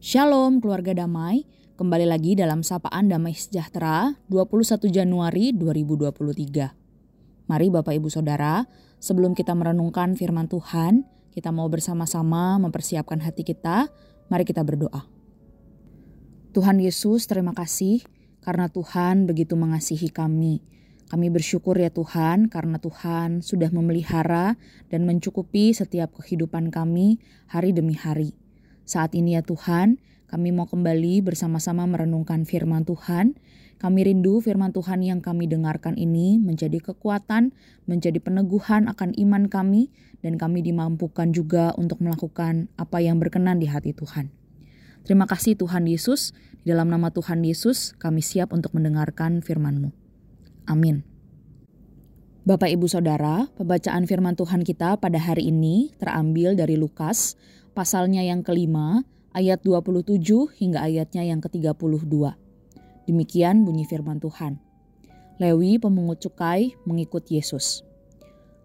Shalom keluarga damai, kembali lagi dalam Sapaan Damai Sejahtera 21 Januari 2023. Mari Bapak Ibu Saudara, sebelum kita merenungkan firman Tuhan, kita mau bersama-sama mempersiapkan hati kita, mari kita berdoa. Tuhan Yesus, terima kasih karena Tuhan begitu mengasihi kami. Kami bersyukur ya Tuhan karena Tuhan sudah memelihara dan mencukupi setiap kehidupan kami hari demi hari. Saat ini ya Tuhan, kami mau kembali bersama-sama merenungkan firman Tuhan. Kami rindu firman Tuhan yang kami dengarkan ini menjadi kekuatan, menjadi peneguhan akan iman kami, dan kami dimampukan juga untuk melakukan apa yang berkenan di hati Tuhan. Terima kasih Tuhan Yesus, di dalam nama Tuhan Yesus kami siap untuk mendengarkan firman-Mu. Amin. Bapak Ibu Saudara, pembacaan firman Tuhan kita pada hari ini terambil dari Lukas pasalnya yang kelima, ayat 27 hingga ayatnya yang ke-32. Demikian bunyi firman Tuhan. Lewi pemungut cukai mengikut Yesus.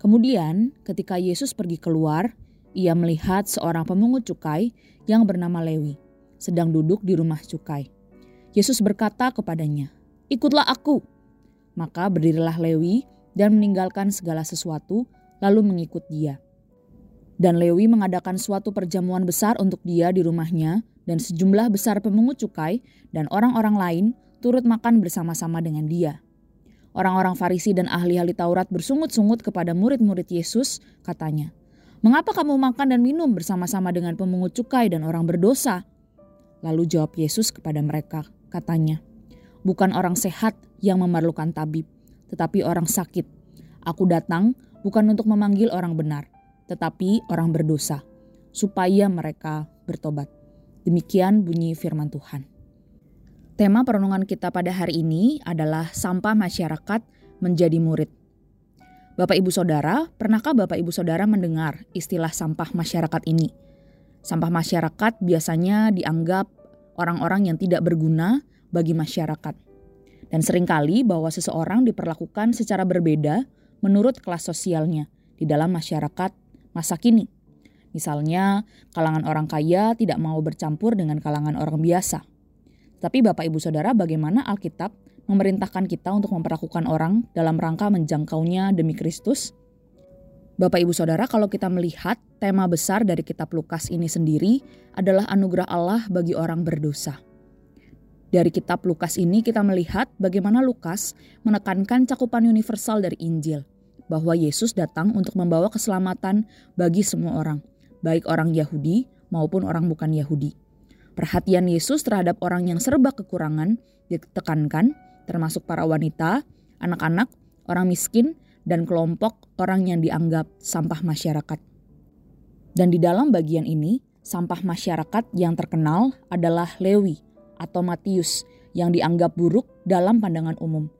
Kemudian ketika Yesus pergi keluar, ia melihat seorang pemungut cukai yang bernama Lewi sedang duduk di rumah cukai. Yesus berkata kepadanya, "Ikutlah aku." Maka berdirilah Lewi dan meninggalkan segala sesuatu, lalu mengikut dia. Dan Lewi mengadakan suatu perjamuan besar untuk dia di rumahnya, dan sejumlah besar pemungut cukai dan orang-orang lain turut makan bersama-sama dengan dia. Orang-orang Farisi dan ahli-ahli Taurat bersungut-sungut kepada murid-murid Yesus, katanya, Mengapa kamu makan dan minum bersama-sama dengan pemungut cukai dan orang berdosa? Lalu jawab Yesus kepada mereka, katanya, Bukan orang sehat yang memerlukan tabib, tetapi orang sakit. Aku datang bukan untuk memanggil orang benar, tetapi orang berdosa, supaya mereka bertobat. Demikian bunyi firman Tuhan. Tema perenungan kita pada hari ini adalah sampah masyarakat menjadi murid. Bapak Ibu Saudara, pernahkah Bapak Ibu Saudara mendengar istilah sampah masyarakat ini? Sampah masyarakat biasanya dianggap orang-orang yang tidak berguna bagi masyarakat. Dan sering kali bahwa seseorang diperlakukan secara berbeda menurut kelas sosialnya di dalam masyarakat masa kini. Misalnya, kalangan orang kaya tidak mau bercampur dengan kalangan orang biasa. Tapi Bapak Ibu Saudara, bagaimana Alkitab memerintahkan kita untuk memperlakukan orang dalam rangka menjangkaunya demi Kristus? Bapak Ibu Saudara, kalau kita melihat tema besar dari kitab Lukas ini sendiri adalah anugerah Allah bagi orang berdosa. Dari kitab Lukas ini kita melihat bagaimana Lukas menekankan cakupan universal dari Injil – bahwa Yesus datang untuk membawa keselamatan bagi semua orang, baik orang Yahudi maupun orang bukan Yahudi. Perhatian Yesus terhadap orang yang serba kekurangan ditekankan, termasuk para wanita, anak-anak, orang miskin, dan kelompok orang yang dianggap sampah masyarakat. Dan di dalam bagian ini, sampah masyarakat yang terkenal adalah Lewi atau Matius yang dianggap buruk dalam pandangan umum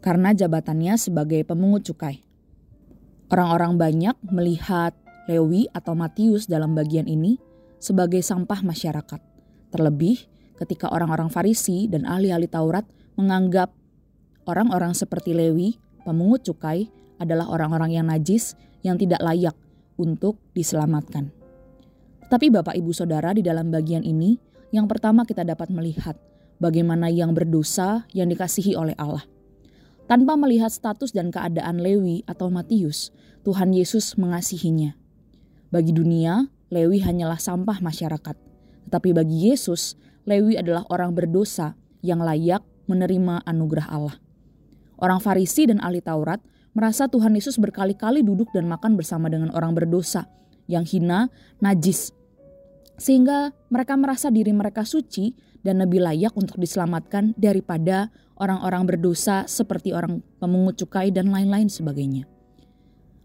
karena jabatannya sebagai pemungut cukai. Orang-orang banyak melihat Lewi atau Matius dalam bagian ini sebagai sampah masyarakat. Terlebih ketika orang-orang Farisi dan ahli-ahli Taurat menganggap orang-orang seperti Lewi, pemungut cukai, adalah orang-orang yang najis yang tidak layak untuk diselamatkan. Tapi Bapak Ibu Saudara di dalam bagian ini, yang pertama kita dapat melihat bagaimana yang berdosa yang dikasihi oleh Allah – tanpa melihat status dan keadaan Lewi atau Matius, Tuhan Yesus mengasihinya. Bagi dunia, Lewi hanyalah sampah masyarakat. Tetapi bagi Yesus, Lewi adalah orang berdosa yang layak menerima anugerah Allah. Orang Farisi dan ahli Taurat merasa Tuhan Yesus berkali-kali duduk dan makan bersama dengan orang berdosa yang hina, najis. Sehingga mereka merasa diri mereka suci dan lebih layak untuk diselamatkan daripada orang-orang berdosa seperti orang pemungut cukai dan lain-lain sebagainya.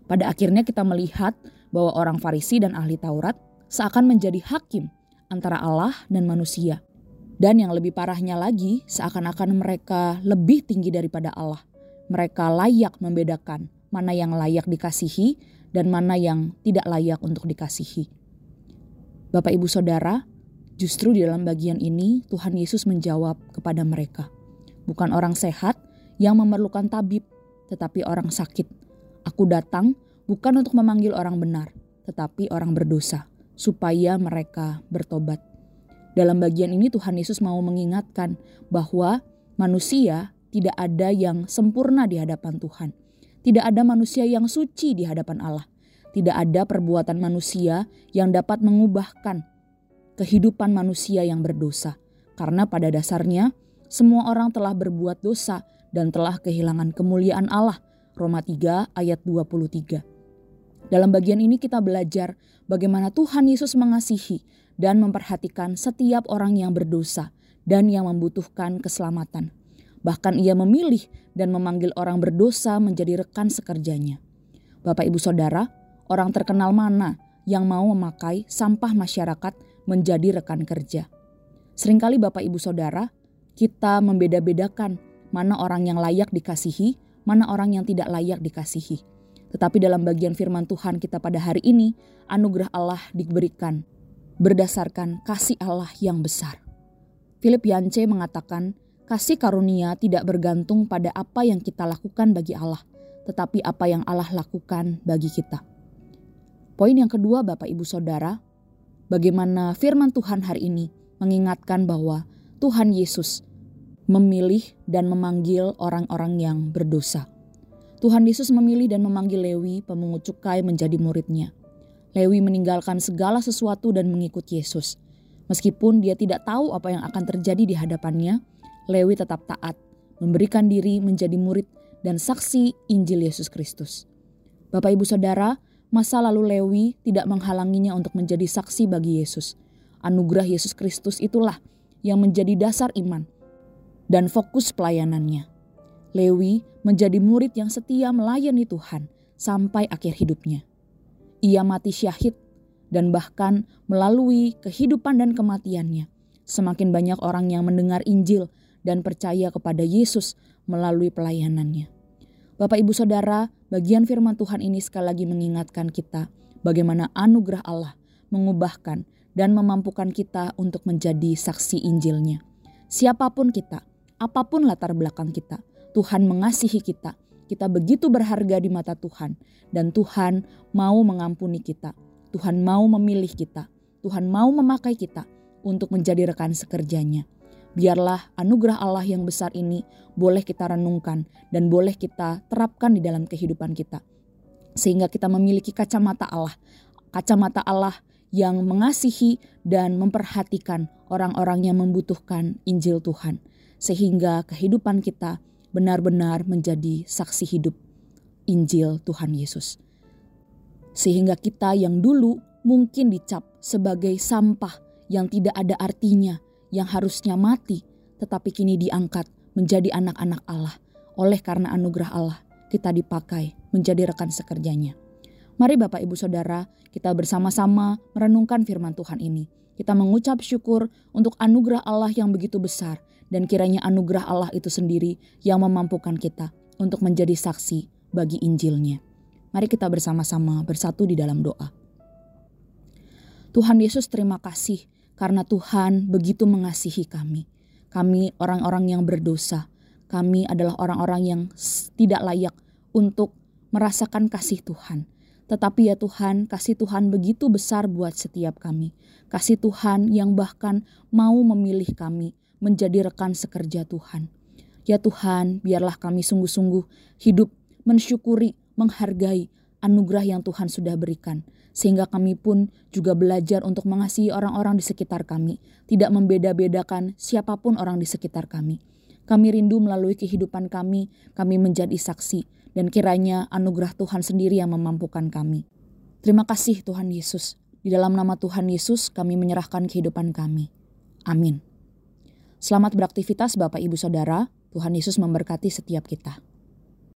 Pada akhirnya kita melihat bahwa orang Farisi dan ahli Taurat seakan menjadi hakim antara Allah dan manusia. Dan yang lebih parahnya lagi, seakan-akan mereka lebih tinggi daripada Allah. Mereka layak membedakan mana yang layak dikasihi dan mana yang tidak layak untuk dikasihi. Bapak, ibu, saudara, justru di dalam bagian ini Tuhan Yesus menjawab kepada mereka, bukan orang sehat yang memerlukan tabib, tetapi orang sakit. Aku datang bukan untuk memanggil orang benar, tetapi orang berdosa, supaya mereka bertobat. Dalam bagian ini Tuhan Yesus mau mengingatkan bahwa manusia tidak ada yang sempurna di hadapan Tuhan. Tidak ada manusia yang suci di hadapan Allah. Tidak ada perbuatan manusia yang dapat mengubahkan kehidupan manusia yang berdosa. Karena pada dasarnya semua orang telah berbuat dosa dan telah kehilangan kemuliaan Allah. Roma 3 ayat 23. Dalam bagian ini kita belajar bagaimana Tuhan Yesus mengasihi dan memperhatikan setiap orang yang berdosa dan yang membutuhkan keselamatan. Bahkan ia memilih dan memanggil orang berdosa menjadi rekan sekerjanya. Bapak ibu saudara, orang terkenal mana yang mau memakai sampah masyarakat menjadi rekan kerja. Seringkali Bapak Ibu Saudara, kita membeda-bedakan mana orang yang layak dikasihi, mana orang yang tidak layak dikasihi. Tetapi dalam bagian firman Tuhan kita pada hari ini, anugerah Allah diberikan berdasarkan kasih Allah yang besar. Philip Yance mengatakan, Kasih karunia tidak bergantung pada apa yang kita lakukan bagi Allah, tetapi apa yang Allah lakukan bagi kita. Poin yang kedua, Bapak Ibu Saudara, bagaimana firman Tuhan hari ini mengingatkan bahwa Tuhan Yesus memilih dan memanggil orang-orang yang berdosa. Tuhan Yesus memilih dan memanggil Lewi, pemungut cukai, menjadi muridnya. Lewi meninggalkan segala sesuatu dan mengikut Yesus. Meskipun dia tidak tahu apa yang akan terjadi di hadapannya, Lewi tetap taat, memberikan diri menjadi murid dan saksi Injil Yesus Kristus. Bapak Ibu Saudara, masa lalu Lewi tidak menghalanginya untuk menjadi saksi bagi Yesus. Anugerah Yesus Kristus itulah yang menjadi dasar iman dan fokus pelayanannya. Lewi menjadi murid yang setia melayani Tuhan sampai akhir hidupnya. Ia mati syahid dan bahkan melalui kehidupan dan kematiannya, semakin banyak orang yang mendengar Injil dan percaya kepada Yesus melalui pelayanannya. Bapak Ibu Saudara, bagian firman Tuhan ini sekali lagi mengingatkan kita bagaimana anugerah Allah mengubahkan dan memampukan kita untuk menjadi saksi Injilnya. Siapa pun kita, apa pun latar belakang kita, Tuhan mengasihi kita. Kita begitu berharga di mata Tuhan dan Tuhan mau mengampuni kita. Tuhan mau memilih kita. Tuhan mau memakai kita untuk menjadi rekan sekerjanya. Biarlah anugerah Allah yang besar ini boleh kita renungkan dan boleh kita terapkan di dalam kehidupan kita. Sehingga kita memiliki kacamata Allah. Kacamata Allah yang mengasihi dan memperhatikan orang-orang yang membutuhkan Injil Tuhan. Sehingga kehidupan kita benar-benar menjadi saksi hidup Injil Tuhan Yesus. Sehingga kita yang dulu mungkin dicap sebagai sampah yang tidak ada artinya, yang harusnya mati, tetapi kini diangkat menjadi anak-anak Allah. Oleh karena anugerah Allah, kita dipakai menjadi rekan sekerjanya. Mari Bapak Ibu Saudara, kita bersama-sama merenungkan firman Tuhan ini. Kita mengucap syukur untuk anugerah Allah yang begitu besar dan kiranya anugerah Allah itu sendiri yang memampukan kita untuk menjadi saksi bagi Injilnya. Mari kita bersama-sama bersatu di dalam doa. Tuhan Yesus terima kasih karena Tuhan begitu mengasihi kami. Kami orang-orang yang berdosa. Kami adalah orang-orang yang tidak layak untuk merasakan kasih Tuhan. Tetapi ya Tuhan, kasih Tuhan begitu besar buat setiap kami. Kasih Tuhan yang bahkan mau memilih kami menjadi rekan sekerja Tuhan. Ya Tuhan, biarlah kami sungguh-sungguh hidup mensyukuri, menghargai anugerah yang Tuhan sudah berikan sehingga kami pun juga belajar untuk mengasihi orang-orang di sekitar kami, tidak membeda-bedakan siapa pun orang di sekitar kami. Kami rindu melalui kehidupan kami, kami menjadi saksi, dan kiranya anugerah Tuhan sendiri yang memampukan kami. Terima kasih Tuhan Yesus. Di dalam nama Tuhan Yesus kami menyerahkan kehidupan kami. Amin. Selamat beraktivitas Bapak Ibu Saudara. Tuhan Yesus memberkati setiap kita.